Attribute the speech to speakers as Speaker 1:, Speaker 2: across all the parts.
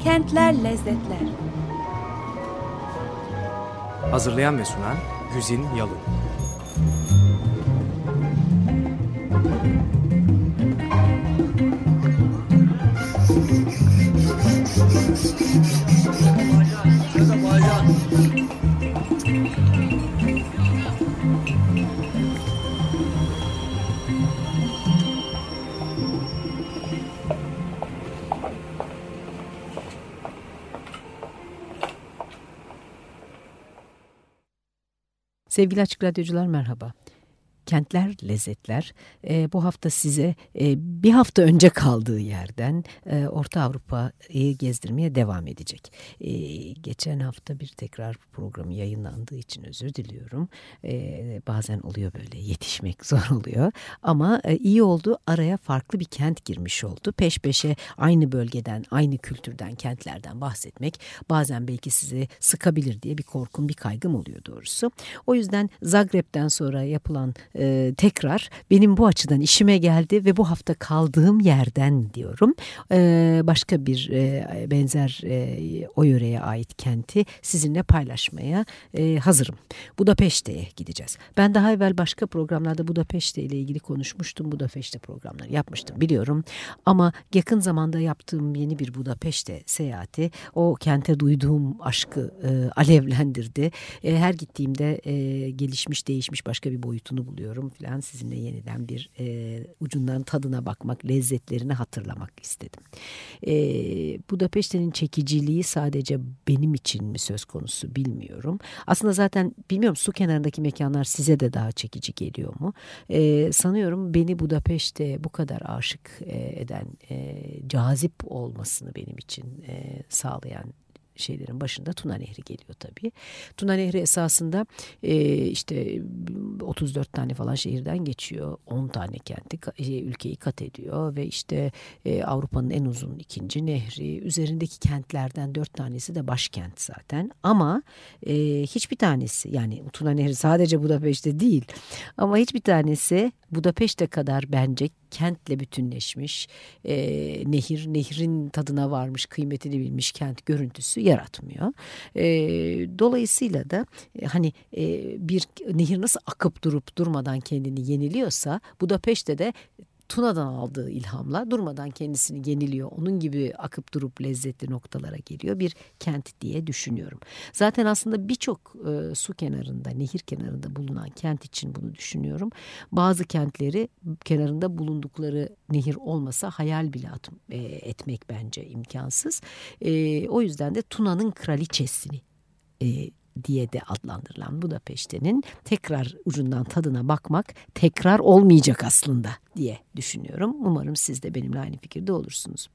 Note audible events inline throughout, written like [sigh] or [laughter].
Speaker 1: Kentler Lezzetler.
Speaker 2: Hazırlayan ve sunan Güzin Yalın
Speaker 3: Sevgili Açık Radyocular merhaba. Kentler, lezzetler e, bu hafta size e, bir hafta önce kaldığı yerden e, Orta Avrupa'yı gezdirmeye devam edecek. E, geçen hafta bir tekrar programı yayınlandığı için özür diliyorum. E, bazen oluyor böyle yetişmek [laughs] zor oluyor ama e, iyi oldu araya farklı bir kent girmiş oldu. Peş peşe aynı bölgeden, aynı kültürden, kentlerden bahsetmek bazen belki sizi sıkabilir diye bir korkum, bir kaygım oluyor doğrusu. O yüzden Zagreb'den sonra yapılan e, tekrar benim bu açıdan işime geldi ve bu hafta kaldığım yerden diyorum. E, başka bir e, benzer e, o yöreye ait kenti sizinle paylaşmaya e, hazırım. Budapeşte'ye gideceğiz. Ben daha evvel başka programlarda Budapeşte ile ilgili konuşmuştum. Budapeşte programları yapmıştım biliyorum. Ama yakın zamanda yaptığım yeni bir Budapeşte seyahati o kente duyduğum aşkı e, alevlendirdi. E, her gittiğimde e, gelişmiş değişmiş başka bir boyutunu buluyorum falan sizinle yeniden bir e, ucundan tadına bakmak, lezzetlerini hatırlamak istedim. E, Budapeşte'nin çekiciliği sadece benim için mi söz konusu bilmiyorum. Aslında zaten bilmiyorum su kenarındaki mekanlar size de daha çekici geliyor mu? E, sanıyorum beni Budapeşte bu kadar aşık e, eden, e, cazip olmasını benim için e, sağlayan şeylerin başında Tuna Nehri geliyor tabii. Tuna Nehri esasında e, işte 34 tane falan şehirden geçiyor. 10 tane kenti e, ülkeyi kat ediyor ve işte e, Avrupa'nın en uzun ikinci nehri. Üzerindeki kentlerden 4 tanesi de başkent zaten. Ama e, hiçbir tanesi yani Tuna Nehri sadece Budapeşte değil ama hiçbir tanesi Budapeşte kadar bence kentle bütünleşmiş, e, nehir, nehrin tadına varmış, kıymetini bilmiş kent görüntüsü yaratmıyor. E, dolayısıyla da e, hani e, bir nehir nasıl akıp durup durmadan kendini yeniliyorsa Budapeşte de Tuna'dan aldığı ilhamla durmadan kendisini yeniliyor. Onun gibi akıp durup lezzetli noktalara geliyor bir kent diye düşünüyorum. Zaten aslında birçok e, su kenarında, nehir kenarında bulunan kent için bunu düşünüyorum. Bazı kentleri kenarında bulundukları nehir olmasa hayal bile at, e, etmek bence imkansız. E, o yüzden de Tuna'nın kraliçesini e, diye de adlandırılan Budapeşte'nin tekrar ucundan tadına bakmak tekrar olmayacak aslında diye düşünüyorum. Umarım siz de benimle aynı fikirde olursunuz.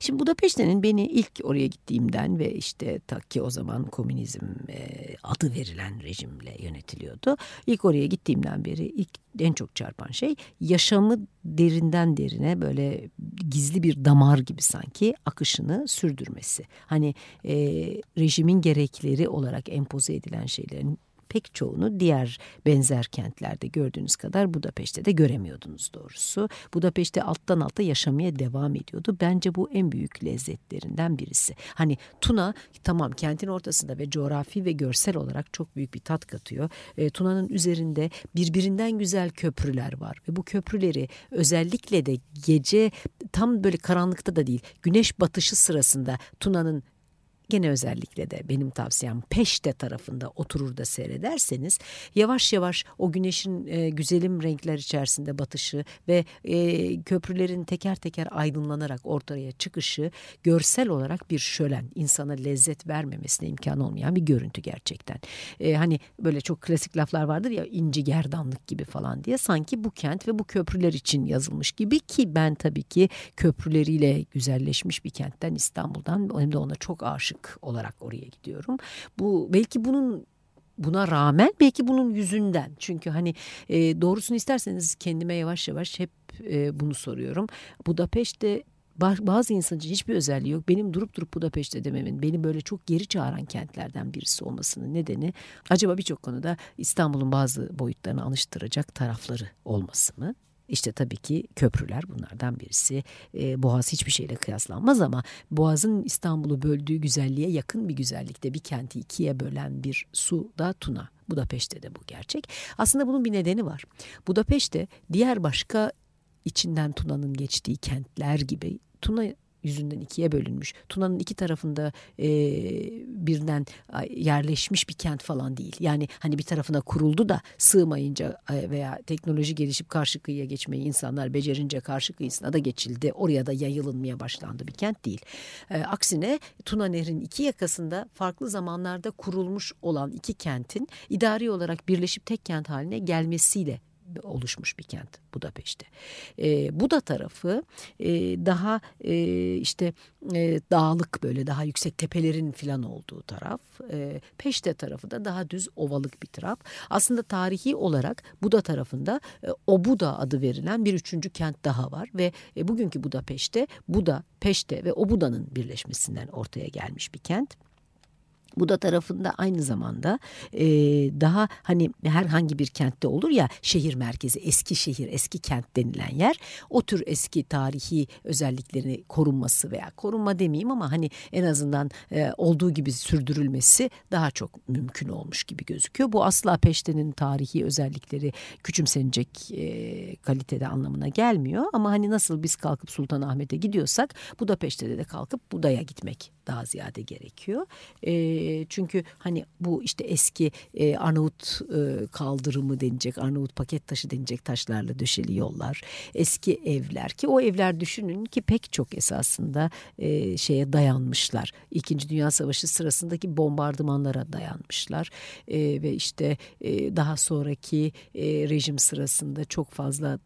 Speaker 3: Şimdi Budapeşte'nin beni ilk oraya gittiğimden ve işte ta ki o zaman komünizm e, adı verilen rejimle yönetiliyordu. İlk oraya gittiğimden beri ilk en çok çarpan şey yaşamı derinden derine böyle gizli bir damar gibi sanki akışını sürdürmesi. Hani e, rejimin gerekleri olarak empoze edilen şeylerin pek çoğunu diğer benzer kentlerde gördüğünüz kadar Budapeşte de göremiyordunuz doğrusu. Budapeşte alttan alta yaşamaya devam ediyordu. Bence bu en büyük lezzetlerinden birisi. Hani Tuna tamam kentin ortasında ve coğrafi ve görsel olarak çok büyük bir tat katıyor. E, Tuna'nın üzerinde birbirinden güzel köprüler var ve bu köprüleri özellikle de gece tam böyle karanlıkta da değil güneş batışı sırasında Tuna'nın Gene özellikle de benim tavsiyem peşte tarafında oturur da seyrederseniz yavaş yavaş o güneşin e, güzelim renkler içerisinde batışı ve e, köprülerin teker teker aydınlanarak ortaya çıkışı görsel olarak bir şölen insana lezzet vermemesine imkan olmayan bir görüntü gerçekten. E, hani böyle çok klasik laflar vardır ya inci gerdanlık gibi falan diye sanki bu kent ve bu köprüler için yazılmış gibi ki ben tabii ki köprüleriyle güzelleşmiş bir kentten İstanbul'dan hem de ona çok aşık aşık olarak oraya gidiyorum. Bu belki bunun buna rağmen belki bunun yüzünden çünkü hani e, doğrusunu isterseniz kendime yavaş yavaş hep e, bunu soruyorum. Budapeşte bazı insan için hiçbir özelliği yok. Benim durup durup Budapeşte dememin, beni böyle çok geri çağıran kentlerden birisi olmasının nedeni acaba birçok konuda İstanbul'un bazı boyutlarını anıştıracak tarafları olması mı? İşte tabii ki köprüler bunlardan birisi. E, Boğaz hiçbir şeyle kıyaslanmaz ama Boğaz'ın İstanbul'u böldüğü güzelliğe yakın bir güzellikte bir kenti ikiye bölen bir su da Tuna. Budapeşte de bu gerçek. Aslında bunun bir nedeni var. Budapeşte diğer başka içinden Tuna'nın geçtiği kentler gibi Tuna yüzünden ikiye bölünmüş. Tuna'nın iki tarafında e, birden yerleşmiş bir kent falan değil. Yani hani bir tarafına kuruldu da sığmayınca veya teknoloji gelişip karşı kıyıya geçmeyi insanlar becerince karşı kıyısına da geçildi. Oraya da yayılınmaya başlandı bir kent değil. E, aksine Tuna Nehri'nin iki yakasında farklı zamanlarda kurulmuş olan iki kentin idari olarak birleşip tek kent haline gelmesiyle oluşmuş bir kent Budapeşte. E, Buda tarafı e, daha e, işte e, dağlık böyle daha yüksek tepelerin filan olduğu taraf. E, Peşte tarafı da daha düz ovalık bir taraf. Aslında tarihi olarak Buda tarafında e, Obuda adı verilen bir üçüncü kent daha var ve e, bugünkü Budapeşte Buda, Peşte ve Obuda'nın birleşmesinden ortaya gelmiş bir kent. Bu da tarafında aynı zamanda e, daha hani herhangi bir kentte olur ya şehir merkezi eski şehir eski kent denilen yer o tür eski tarihi özelliklerini korunması veya korunma demeyeyim ama hani en azından e, olduğu gibi sürdürülmesi daha çok mümkün olmuş gibi gözüküyor. Bu asla peştenin tarihi özellikleri küçümsenecek e, kalitede anlamına gelmiyor ama hani nasıl biz kalkıp Sultanahmet'e gidiyorsak bu da peştede de kalkıp Buda'ya gitmek daha ziyade gerekiyor. E, çünkü hani bu işte eski e, Arnavut e, kaldırımı denilecek, Arnavut paket taşı denilecek taşlarla döşeli yollar, eski evler ki o evler düşünün ki pek çok esasında e, şeye dayanmışlar. İkinci Dünya Savaşı sırasındaki bombardımanlara dayanmışlar e, ve işte e, daha sonraki e, rejim sırasında çok fazla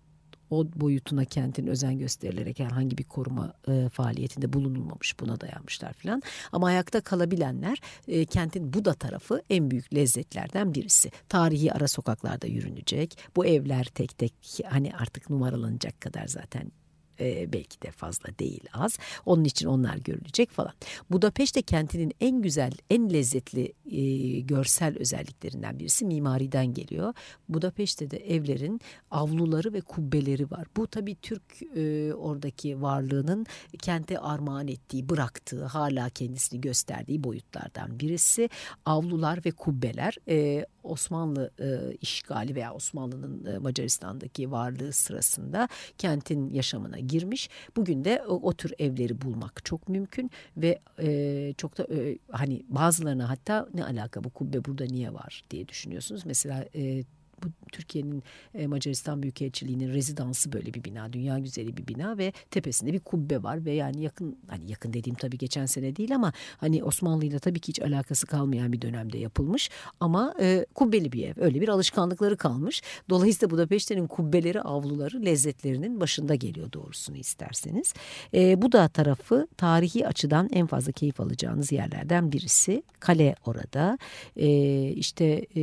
Speaker 3: o boyutuna kentin özen gösterilerek herhangi bir koruma e, faaliyetinde bulunulmamış buna dayanmışlar filan. Ama ayakta kalabilenler e, kentin Buda tarafı en büyük lezzetlerden birisi. Tarihi ara sokaklarda yürünecek. Bu evler tek tek hani artık numaralanacak kadar zaten e, belki de fazla değil az. Onun için onlar görülecek falan. Budapeşte kentinin en güzel, en lezzetli e, görsel özelliklerinden birisi mimariden geliyor. Budapeşte de evlerin avluları ve kubbeleri var. Bu tabii Türk e, oradaki varlığının kente armağan ettiği, bıraktığı, hala kendisini gösterdiği boyutlardan birisi. Avlular ve kubbeler e, Osmanlı e, işgali veya Osmanlı'nın e, Macaristan'daki varlığı sırasında kentin yaşamına girmiş. Bugün de o, o tür evleri bulmak çok mümkün ve e, çok da e, hani bazılarına hatta ne alaka bu kubbe burada niye var diye düşünüyorsunuz. Mesela e, bu Türkiye'nin e, Macaristan Büyükelçiliği'nin rezidansı böyle bir bina. Dünya güzeli bir bina ve tepesinde bir kubbe var ve yani yakın hani yakın dediğim tabii geçen sene değil ama hani Osmanlı ile tabii ki hiç alakası kalmayan bir dönemde yapılmış ama e, kubbeli bir ev. Öyle bir alışkanlıkları kalmış. Dolayısıyla Budapeşte'nin kubbeleri, avluları lezzetlerinin başında geliyor doğrusunu isterseniz. E, bu da tarafı tarihi açıdan en fazla keyif alacağınız yerlerden birisi. Kale orada. E, işte e,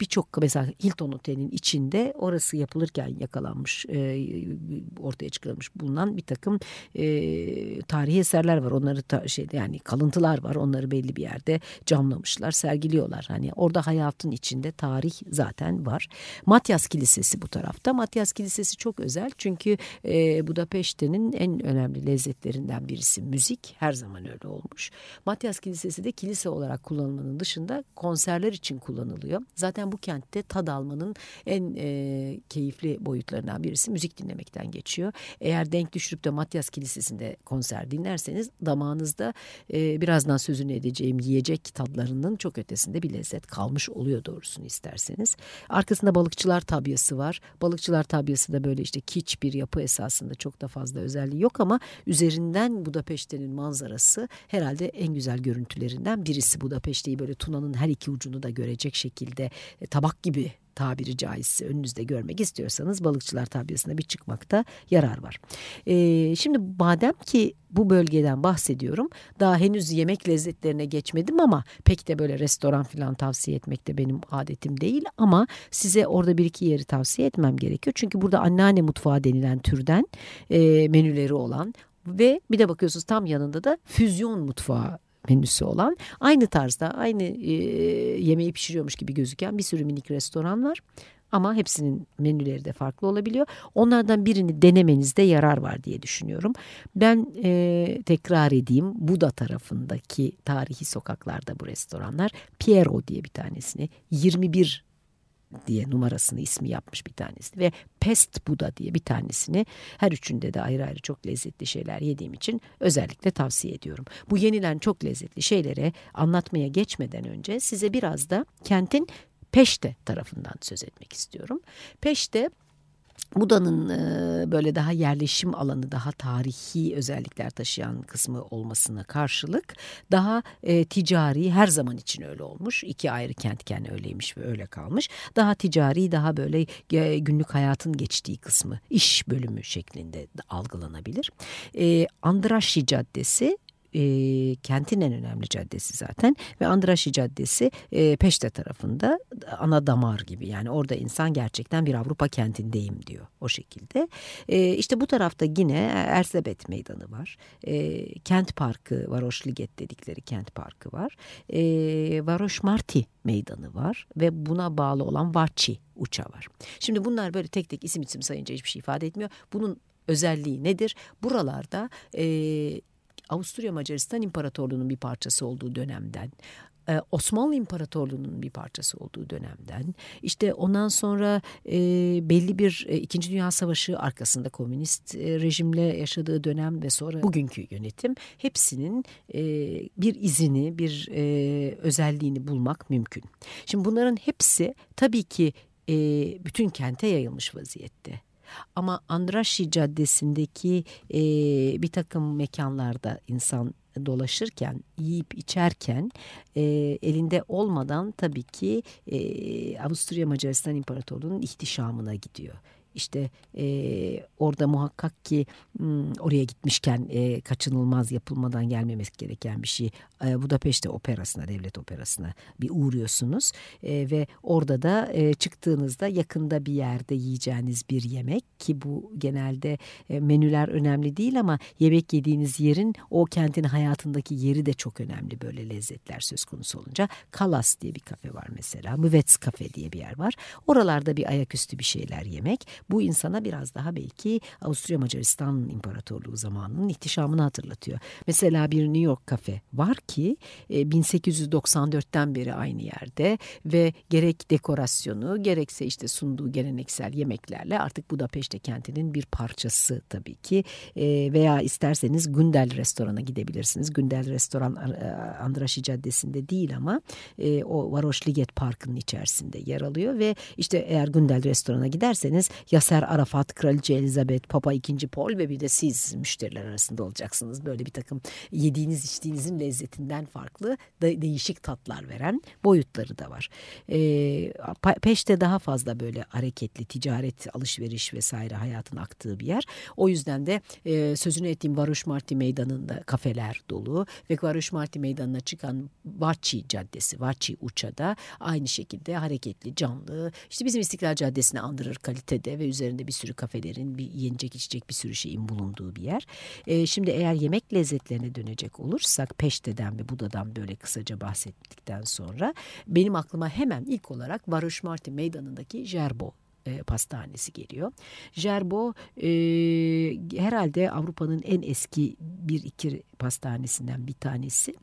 Speaker 3: birçok bir mesela Hilton Otel'in içinde orası yapılırken yakalanmış, e, ortaya çıkarılmış bulunan bir takım e, tarihi eserler var. Onları ta, şey yani kalıntılar var. Onları belli bir yerde camlamışlar, sergiliyorlar. Hani orada hayatın içinde tarih zaten var. Matyas Kilisesi bu tarafta. Matyas Kilisesi çok özel çünkü e, Budapeşte'nin en önemli lezzetlerinden birisi müzik. Her zaman öyle olmuş. Matyas Kilisesi de kilise olarak kullanılmanın dışında konserler için kullanılıyor. Zaten bu kentte tad almanın en e, keyifli boyutlarından birisi müzik dinlemekten geçiyor. Eğer denk düşürüp de Matyas Kilisesi'nde konser dinlerseniz damağınızda e, birazdan sözünü edeceğim yiyecek tadlarının çok ötesinde bir lezzet kalmış oluyor doğrusunu isterseniz. Arkasında balıkçılar tabyası var. Balıkçılar tabyası da böyle işte kiç bir yapı esasında çok da fazla özelliği yok ama üzerinden Budapeşte'nin manzarası herhalde en güzel görüntülerinden birisi. Budapeşte'yi böyle Tuna'nın her iki ucunu da görecek şekilde e, tabak gibi tabiri caizse önünüzde görmek istiyorsanız balıkçılar tabyasına bir çıkmakta yarar var. Ee, şimdi madem ki bu bölgeden bahsediyorum daha henüz yemek lezzetlerine geçmedim ama pek de böyle restoran falan tavsiye etmek de benim adetim değil ama size orada bir iki yeri tavsiye etmem gerekiyor. Çünkü burada anneanne mutfağı denilen türden e, menüleri olan ve bir de bakıyorsunuz tam yanında da füzyon mutfağı menüsü olan aynı tarzda aynı e, yemeği pişiriyormuş gibi gözüken bir sürü minik restoran var. Ama hepsinin menüleri de farklı olabiliyor. Onlardan birini denemenizde yarar var diye düşünüyorum. Ben e, tekrar edeyim Buda tarafındaki tarihi sokaklarda bu restoranlar Piero diye bir tanesini 21 diye numarasını ismi yapmış bir tanesi ve Pest Buda diye bir tanesini her üçünde de ayrı ayrı çok lezzetli şeyler yediğim için özellikle tavsiye ediyorum. Bu yenilen çok lezzetli şeylere anlatmaya geçmeden önce size biraz da kentin Peşte tarafından söz etmek istiyorum. Peşte Buda'nın e, böyle daha yerleşim alanı, daha tarihi özellikler taşıyan kısmı olmasına karşılık daha e, ticari her zaman için öyle olmuş. İki ayrı kentken öyleymiş ve öyle kalmış. Daha ticari, daha böyle e, günlük hayatın geçtiği kısmı, iş bölümü şeklinde algılanabilir. E, Andraşi Caddesi e, kentin en önemli caddesi zaten ve Andraşi Caddesi e, Peşte tarafında ana damar gibi yani orada insan gerçekten bir Avrupa kentindeyim diyor o şekilde. E, işte bu tarafta yine Erzebet Meydanı var. E, kent Parkı, Varoşliget dedikleri kent parkı var. E, Varoş Marti Meydanı var ve buna bağlı olan Vaçi uça var. Şimdi bunlar böyle tek tek isim isim sayınca hiçbir şey ifade etmiyor. Bunun özelliği nedir? Buralarda e, Avusturya Macaristan İmparatorluğu'nun bir parçası olduğu dönemden e, Osmanlı İmparatorluğu'nun bir parçası olduğu dönemden işte ondan sonra e, belli bir e, İkinci Dünya Savaşı arkasında komünist e, rejimle yaşadığı dönem ve sonra bugünkü yönetim hepsinin e, bir izini bir e, özelliğini bulmak mümkün. Şimdi bunların hepsi tabii ki e, bütün kente yayılmış vaziyette. Ama Andraşi Caddesi'ndeki e, bir takım mekanlarda insan dolaşırken, yiyip içerken e, elinde olmadan tabii ki e, Avusturya Macaristan İmparatorluğu'nun ihtişamına gidiyor. İşte e, orada muhakkak ki oraya gitmişken e, kaçınılmaz yapılmadan gelmemesi gereken bir şey. E, Budapeşte operasına, devlet operasına bir uğruyorsunuz. E, ve orada da e, çıktığınızda yakında bir yerde yiyeceğiniz bir yemek ki bu genelde e, menüler önemli değil ama yemek yediğiniz yerin o kentin hayatındaki yeri de çok önemli böyle lezzetler söz konusu olunca. Kalas diye bir kafe var mesela. Müvets kafe diye bir yer var. Oralarda bir ayaküstü bir şeyler yemek bu insana biraz daha belki Avusturya Macaristan İmparatorluğu zamanının ihtişamını hatırlatıyor. Mesela bir New York kafe var ki 1894'ten e, beri aynı yerde ve gerek dekorasyonu gerekse işte sunduğu geleneksel yemeklerle artık Budapeşte kentinin bir parçası tabii ki e, veya isterseniz Gündel restorana gidebilirsiniz. Gündel restoran e, Andraşi Caddesi'nde değil ama o Varoşliget Parkı'nın içerisinde yer alıyor ve işte eğer Gündel restorana giderseniz Yaser Arafat, Kraliçe Elizabeth, Papa II. Paul ve bir de siz müşteriler arasında olacaksınız. Böyle bir takım yediğiniz içtiğinizin lezzetinden farklı de, değişik tatlar veren boyutları da var. E, Peşte daha fazla böyle hareketli ticaret, alışveriş vesaire hayatın aktığı bir yer. O yüzden de e, sözünü ettiğim Varoş Marti Meydanı'nda kafeler dolu ve Varoş Marti Meydanı'na çıkan Vaçi Caddesi, Vaçi Uça'da aynı şekilde hareketli, canlı. İşte bizim İstiklal Caddesi'ni andırır kalitede ve üzerinde bir sürü kafelerin, bir yenecek içecek bir sürü şeyin bulunduğu bir yer. E, şimdi eğer yemek lezzetlerine dönecek olursak Peşte'den ve Buda'dan böyle kısaca bahsettikten sonra benim aklıma hemen ilk olarak Varoş Marti Meydanı'ndaki Jerbo e, pastanesi geliyor. Jerbo e, herhalde Avrupa'nın en eski bir iki pastanesinden bir tanesi.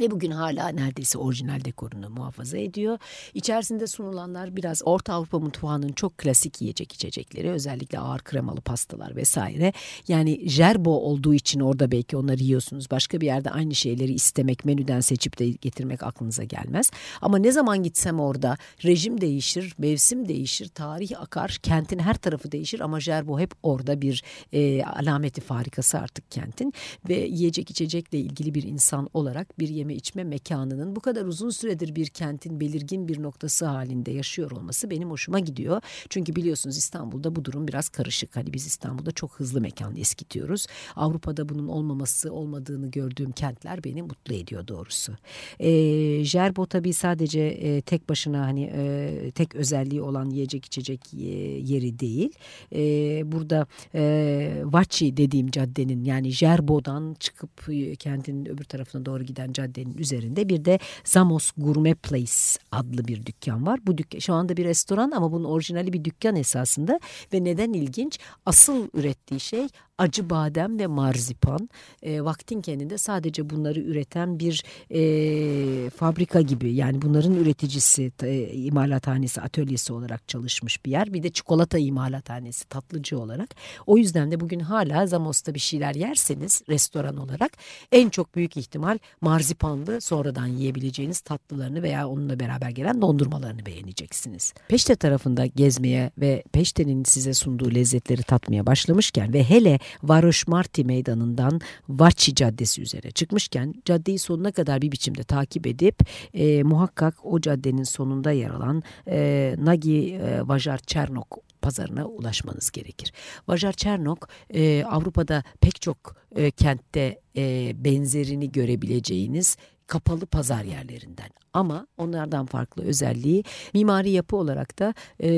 Speaker 3: Ve bugün hala neredeyse orijinal dekorunu muhafaza ediyor. İçerisinde sunulanlar biraz Orta Avrupa mutfağının çok klasik yiyecek içecekleri. Özellikle ağır kremalı pastalar vesaire. Yani jerbo olduğu için orada belki onları yiyorsunuz. Başka bir yerde aynı şeyleri istemek, menüden seçip de getirmek aklınıza gelmez. Ama ne zaman gitsem orada rejim değişir, mevsim değişir, tarih akar, kentin her tarafı değişir. Ama jerbo hep orada bir e, alameti farikası artık kentin. Ve yiyecek içecekle ilgili bir insan olarak bir yemek yeme içme mekanının bu kadar uzun süredir bir kentin belirgin bir noktası halinde yaşıyor olması benim hoşuma gidiyor. Çünkü biliyorsunuz İstanbul'da bu durum biraz karışık. Hani biz İstanbul'da çok hızlı mekan eskitiyoruz. Avrupa'da bunun olmaması olmadığını gördüğüm kentler beni mutlu ediyor doğrusu. E, Jerbo tabii sadece e, tek başına hani e, tek özelliği olan yiyecek içecek e, yeri değil. E, burada e, Vaçi dediğim caddenin yani Jerbo'dan çıkıp e, kentin öbür tarafına doğru giden cadde caddenin üzerinde bir de Zamos Gourmet Place adlı bir dükkan var. Bu dükkan şu anda bir restoran ama bunun orijinali bir dükkan esasında ve neden ilginç? Asıl ürettiği şey acı badem ve marzipan. E, vaktin kendinde sadece bunları üreten bir e, fabrika gibi yani bunların üreticisi, e, imalathanesi, atölyesi olarak çalışmış bir yer. Bir de çikolata imalathanesi, tatlıcı olarak. O yüzden de bugün hala Zamos'ta bir şeyler yerseniz restoran olarak en çok büyük ihtimal marzipanlı sonradan yiyebileceğiniz tatlılarını veya onunla beraber gelen dondurmalarını beğeneceksiniz. Peşte tarafında gezmeye ve Peşte'nin size sunduğu lezzetleri tatmaya başlamışken ve hele Varoş Marti meydanından Vaçi Caddesi üzerine çıkmışken caddeyi sonuna kadar bir biçimde takip edip e, muhakkak o caddenin sonunda yer alan e, Nagi e, Vajar Çernok pazarına ulaşmanız gerekir. Vajar Çernok e, Avrupa'da pek çok e, kentte e, benzerini görebileceğiniz kapalı pazar yerlerinden. Ama onlardan farklı özelliği mimari yapı olarak da e,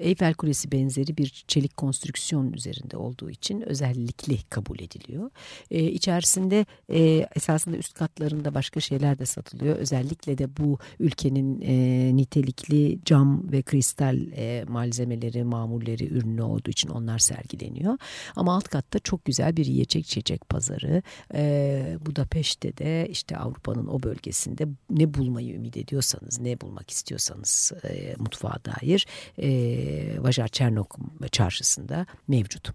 Speaker 3: Eyfel Kulesi benzeri bir çelik konstrüksiyon üzerinde olduğu için özellikli kabul ediliyor. E, içerisinde e, esasında üst katlarında başka şeyler de satılıyor. Özellikle de bu ülkenin e, nitelikli cam ve kristal e, malzemeleri, mamulleri ürünü olduğu için onlar sergileniyor. Ama alt katta çok güzel bir yiyecek içecek pazarı. E, Budapeşte de işte Avrupa'nın o bölgesinde ne bulmayı bulmayı ümit ediyorsanız, ne bulmak istiyorsanız e, mutfağa dair e, Vajar Çernok çarşısında mevcut.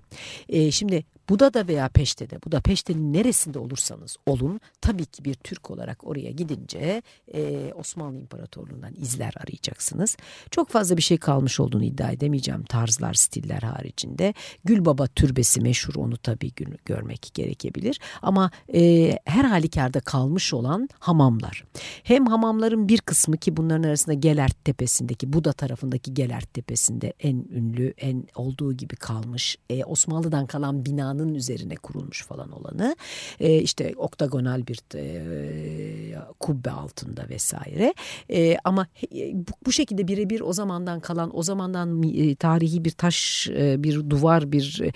Speaker 3: E, şimdi Buda'da veya Peşte'de, Buda Peşte'nin neresinde olursanız olun tabii ki bir Türk olarak oraya gidince e, Osmanlı İmparatorluğu'ndan izler arayacaksınız. Çok fazla bir şey kalmış olduğunu iddia edemeyeceğim tarzlar, stiller haricinde. Gülbaba Türbesi meşhur onu tabii görmek gerekebilir. Ama e, her halükarda kalmış olan hamamlar. Hem hamamların bir kısmı ki bunların arasında Gelert Tepesi'ndeki, Buda tarafındaki Gelert Tepesi'nde en ünlü, en olduğu gibi kalmış e, Osmanlı'dan kalan binanın binanın üzerine kurulmuş falan olanı e, işte oktagonal bir e, kubbe altında vesaire. E, ama e, bu, bu şekilde birebir o zamandan kalan o zamandan e, tarihi bir taş e, bir duvar bir e,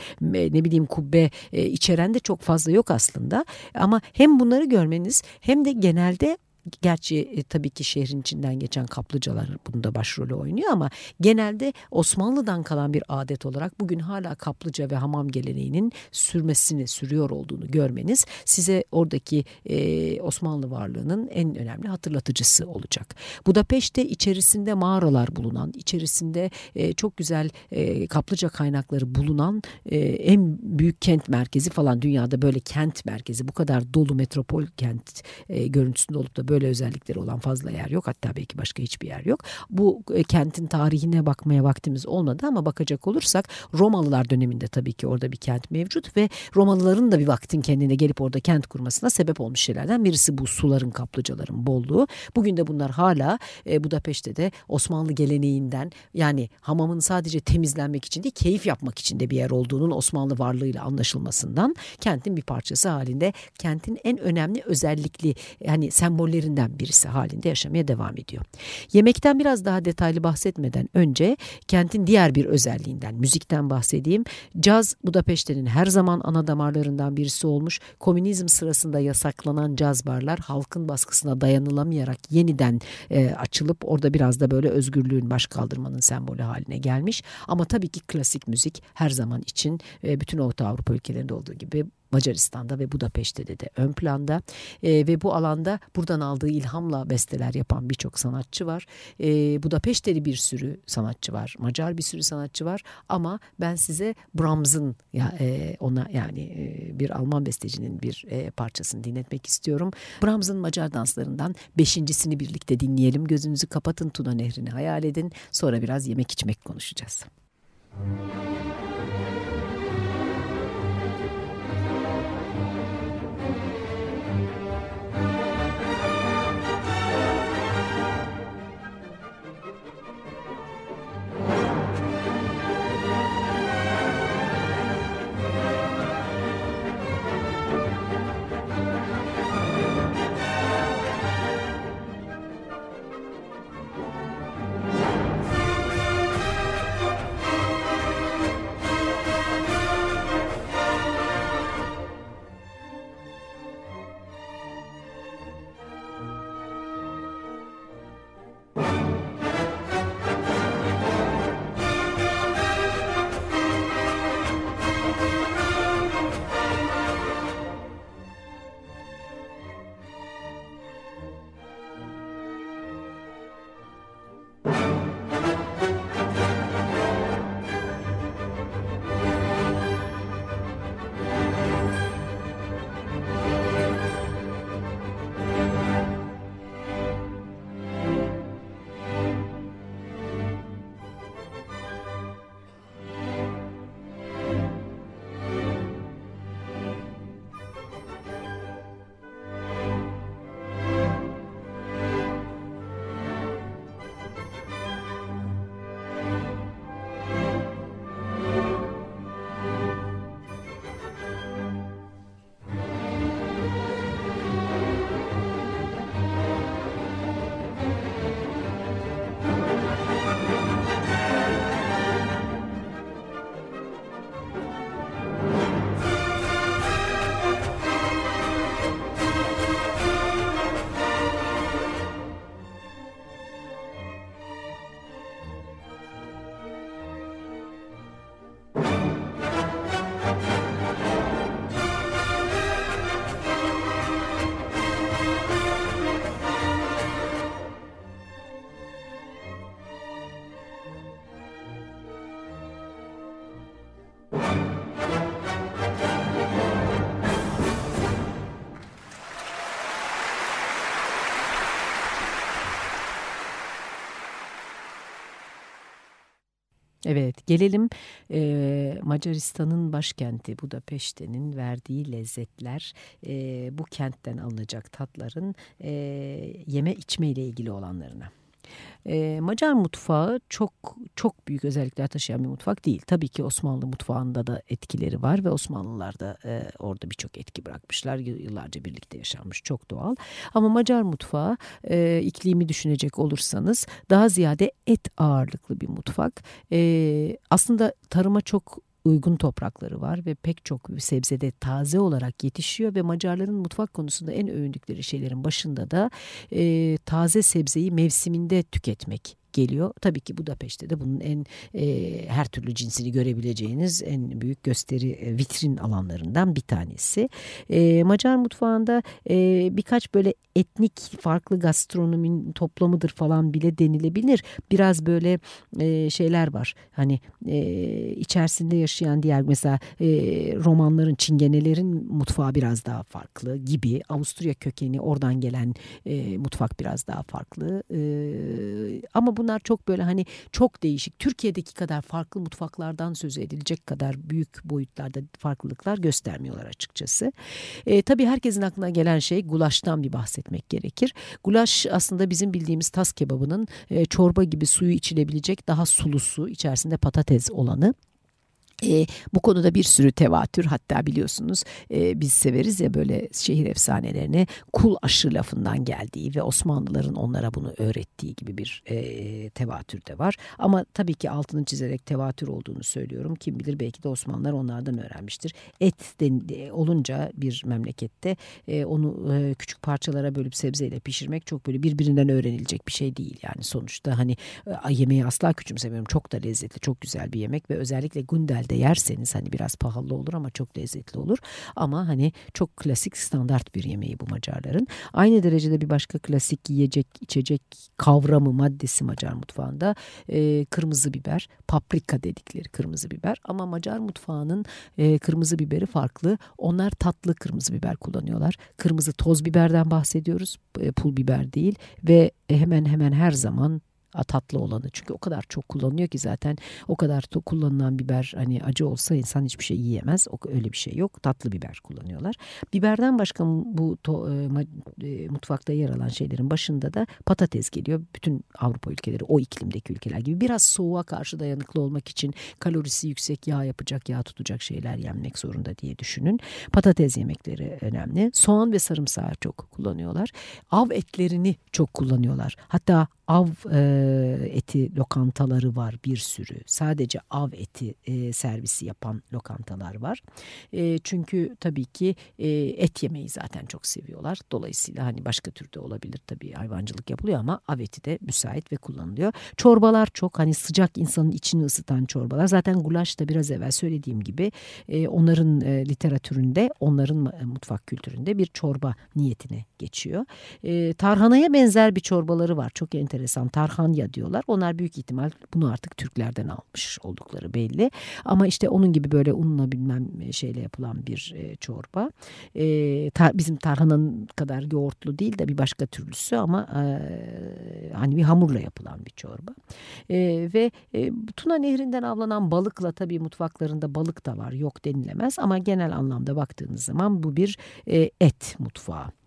Speaker 3: ne bileyim kubbe e, içeren de çok fazla yok aslında. Ama hem bunları görmeniz hem de genelde Gerçi e, tabii ki şehrin içinden geçen kaplıcalar bunda başrolü oynuyor ama genelde Osmanlı'dan kalan bir adet olarak bugün hala kaplıca ve hamam geleneğinin sürmesini sürüyor olduğunu görmeniz size oradaki e, Osmanlı varlığının en önemli hatırlatıcısı olacak. Budapeşte içerisinde mağaralar bulunan, içerisinde e, çok güzel e, kaplıca kaynakları bulunan e, en büyük kent merkezi falan dünyada böyle kent merkezi bu kadar dolu metropol kent e, görüntüsünde olup da böyle özellikleri olan fazla yer yok. Hatta belki başka hiçbir yer yok. Bu e, kentin tarihine bakmaya vaktimiz olmadı ama bakacak olursak Romalılar döneminde tabii ki orada bir kent mevcut ve Romalıların da bir vaktin kendine gelip orada kent kurmasına sebep olmuş şeylerden birisi bu suların kaplıcaların bolluğu. Bugün de bunlar hala e, Budapeşte de Osmanlı geleneğinden yani hamamın sadece temizlenmek için değil keyif yapmak için de bir yer olduğunun Osmanlı varlığıyla anlaşılmasından kentin bir parçası halinde kentin en önemli özellikli yani sembolleri ürünlerinden birisi halinde yaşamaya devam ediyor. Yemekten biraz daha detaylı bahsetmeden önce kentin diğer bir özelliğinden, müzikten bahsedeyim. Caz Budapeşte'nin her zaman ana damarlarından birisi olmuş. Komünizm sırasında yasaklanan caz barlar halkın baskısına dayanılamayarak yeniden e, açılıp orada biraz da böyle özgürlüğün baş kaldırmanın sembolü haline gelmiş. Ama tabii ki klasik müzik her zaman için e, bütün Orta Avrupa ülkelerinde olduğu gibi Macaristan'da ve Budapeşte'de de ön planda e, ve bu alanda buradan aldığı ilhamla besteler yapan birçok sanatçı var. E, Budapeşteli bir sürü sanatçı var, Macar bir sürü sanatçı var ama ben size Brahms'ın ya, e, ona yani e, bir Alman bestecinin bir e, parçasını dinletmek istiyorum. Brahms'ın Macar danslarından beşincisini birlikte dinleyelim. Gözünüzü kapatın Tuna Nehri'ni hayal edin. Sonra biraz yemek içmek konuşacağız. Müzik Evet gelelim e, Macaristan'ın başkenti Budapeşte'nin verdiği lezzetler e, bu kentten alınacak tatların e, yeme içme ile ilgili olanlarına. E, Macar mutfağı çok çok büyük özellikler taşıyan bir mutfak değil. Tabii ki Osmanlı mutfağında da etkileri var ve Osmanlılar da e, orada birçok etki bırakmışlar. Yıllarca birlikte yaşanmış çok doğal. Ama Macar mutfağı e, iklimi düşünecek olursanız daha ziyade et ağırlıklı bir mutfak. E, aslında tarıma çok uygun toprakları var ve pek çok sebzede taze olarak yetişiyor ve Macarların mutfak konusunda en övündükleri şeylerin başında da e, taze sebzeyi mevsiminde tüketmek geliyor. Tabii ki Budapeşte de bunun en e, her türlü cinsini görebileceğiniz en büyük gösteri e, vitrin alanlarından bir tanesi. E, Macar mutfağında e, birkaç böyle etnik farklı gastronominin toplamıdır falan bile denilebilir. Biraz böyle e, şeyler var. Hani e, içerisinde yaşayan diğer mesela e, romanların, çingenelerin mutfağı biraz daha farklı gibi. Avusturya kökeni oradan gelen e, mutfak biraz daha farklı. E, ama bunlar çok böyle hani çok değişik. Türkiye'deki kadar farklı mutfaklardan söz edilecek kadar büyük boyutlarda farklılıklar göstermiyorlar açıkçası. E, tabii herkesin aklına gelen şey gulaştan bir bahsetmek gerekir. Gulaş aslında bizim bildiğimiz tas kebabının e, çorba gibi suyu içilebilecek daha sulusu içerisinde patates olanı. E, bu konuda bir sürü tevatür hatta biliyorsunuz e, biz severiz ya böyle şehir efsanelerini kul aşı lafından geldiği ve Osmanlıların onlara bunu öğrettiği gibi bir e, tevatür de var. Ama tabii ki altını çizerek tevatür olduğunu söylüyorum. Kim bilir belki de Osmanlılar onlardan öğrenmiştir. Et de, olunca bir memlekette e, onu e, küçük parçalara bölüp sebzeyle pişirmek çok böyle birbirinden öğrenilecek bir şey değil. Yani sonuçta hani e, yemeği asla küçümsemiyorum. Çok da lezzetli, çok güzel bir yemek ve özellikle Gundel de yerseniz hani biraz pahalı olur ama çok lezzetli olur. Ama hani çok klasik standart bir yemeği bu Macarların. Aynı derecede bir başka klasik yiyecek içecek kavramı maddesi Macar mutfağında e, kırmızı biber, paprika dedikleri kırmızı biber. Ama Macar mutfağının e, kırmızı biberi farklı. Onlar tatlı kırmızı biber kullanıyorlar. Kırmızı toz biberden bahsediyoruz. E, pul biber değil ve hemen hemen her zaman tatlı olanı. Çünkü o kadar çok kullanılıyor ki zaten o kadar kullanılan biber hani acı olsa insan hiçbir şey yiyemez. O, öyle bir şey yok. Tatlı biber kullanıyorlar. Biberden başka bu to, e, e, mutfakta yer alan şeylerin başında da patates geliyor. Bütün Avrupa ülkeleri o iklimdeki ülkeler gibi biraz soğuğa karşı dayanıklı olmak için kalorisi yüksek yağ yapacak yağ tutacak şeyler yenmek zorunda diye düşünün. Patates yemekleri önemli. Soğan ve sarımsağı çok kullanıyorlar. Av etlerini çok kullanıyorlar. Hatta av e, eti lokantaları var bir sürü. Sadece av eti e, servisi yapan lokantalar var. E, çünkü tabii ki e, et yemeyi zaten çok seviyorlar. Dolayısıyla hani başka türde olabilir tabii hayvancılık yapılıyor ama av eti de müsait ve kullanılıyor. Çorbalar çok hani sıcak insanın içini ısıtan çorbalar. Zaten gulaş da biraz evvel söylediğim gibi e, onların e, literatüründe, onların e, mutfak kültüründe bir çorba niyetine geçiyor. E, tarhanaya benzer bir çorbaları var. Çok enteresan enteresan tarhanya diyorlar. Onlar büyük ihtimal bunu artık Türklerden almış oldukları belli. Ama işte onun gibi böyle unla bilmem e, şeyle yapılan bir e, çorba. E, tar, bizim tarhananın kadar yoğurtlu değil de bir başka türlüsü ama e, hani bir hamurla yapılan bir çorba. E, ve e, Tuna Nehri'nden avlanan balıkla tabii mutfaklarında balık da var yok denilemez ama genel anlamda baktığınız zaman bu bir e, et mutfağı.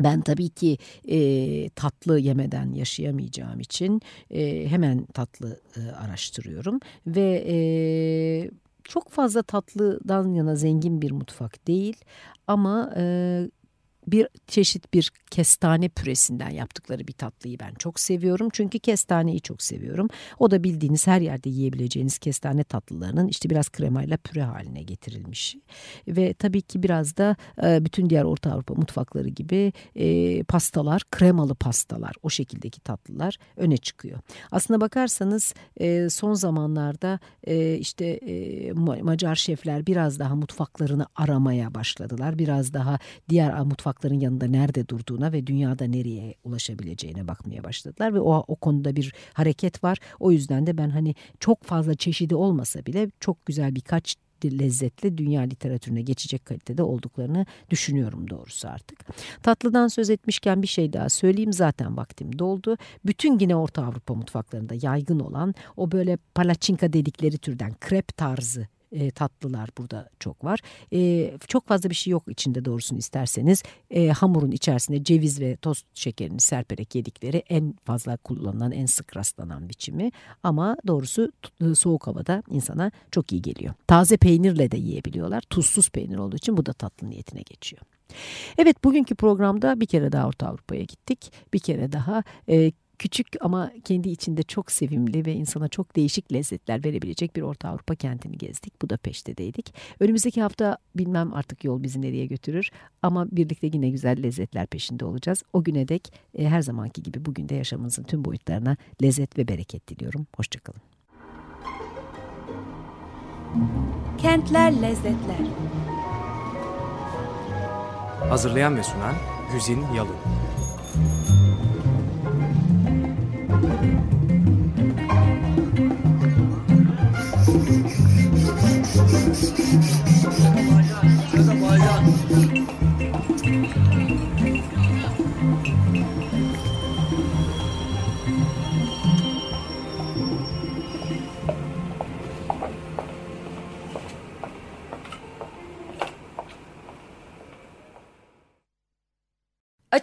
Speaker 3: Ben tabii ki e, tatlı yemeden yaşayamayacağım için e, hemen tatlı e, araştırıyorum ve e, çok fazla tatlıdan yana zengin bir mutfak değil ama e, bir çeşit bir kestane püresinden yaptıkları bir tatlıyı ben çok seviyorum. Çünkü kestaneyi çok seviyorum. O da bildiğiniz her yerde yiyebileceğiniz kestane tatlılarının işte biraz kremayla püre haline getirilmiş. Ve tabii ki biraz da e, bütün diğer Orta Avrupa mutfakları gibi e, pastalar, kremalı pastalar, o şekildeki tatlılar öne çıkıyor. Aslına bakarsanız e, son zamanlarda işte Macar şefler biraz daha mutfaklarını aramaya başladılar. Biraz daha diğer mutfak mutfakların yanında nerede durduğuna ve dünyada nereye ulaşabileceğine bakmaya başladılar ve o, o konuda bir hareket var. O yüzden de ben hani çok fazla çeşidi olmasa bile çok güzel birkaç lezzetle dünya literatürüne geçecek kalitede olduklarını düşünüyorum doğrusu artık. Tatlıdan söz etmişken bir şey daha söyleyeyim zaten vaktim doldu. Bütün yine Orta Avrupa mutfaklarında yaygın olan o böyle palaçinka dedikleri türden krep tarzı e, tatlılar burada çok var. E, çok fazla bir şey yok içinde doğrusunu isterseniz. E, hamurun içerisine ceviz ve toz şekerini serperek yedikleri en fazla kullanılan, en sık rastlanan biçimi. Ama doğrusu e, soğuk havada insana çok iyi geliyor. Taze peynirle de yiyebiliyorlar. Tuzsuz peynir olduğu için bu da tatlı niyetine geçiyor. Evet bugünkü programda bir kere daha Orta Avrupa'ya gittik. Bir kere daha e, küçük ama kendi içinde çok sevimli ve insana çok değişik lezzetler verebilecek bir Orta Avrupa kentini gezdik. Bu da Peşte'deydik. Önümüzdeki hafta bilmem artık yol bizi nereye götürür ama birlikte yine güzel lezzetler peşinde olacağız. O güne dek e, her zamanki gibi bugün de yaşamımızın tüm boyutlarına lezzet ve bereket diliyorum. Hoşçakalın.
Speaker 1: Kentler Lezzetler
Speaker 2: Hazırlayan ve sunan Güzin Yalın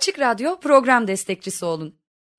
Speaker 1: Açık Radyo program destekçisi olun.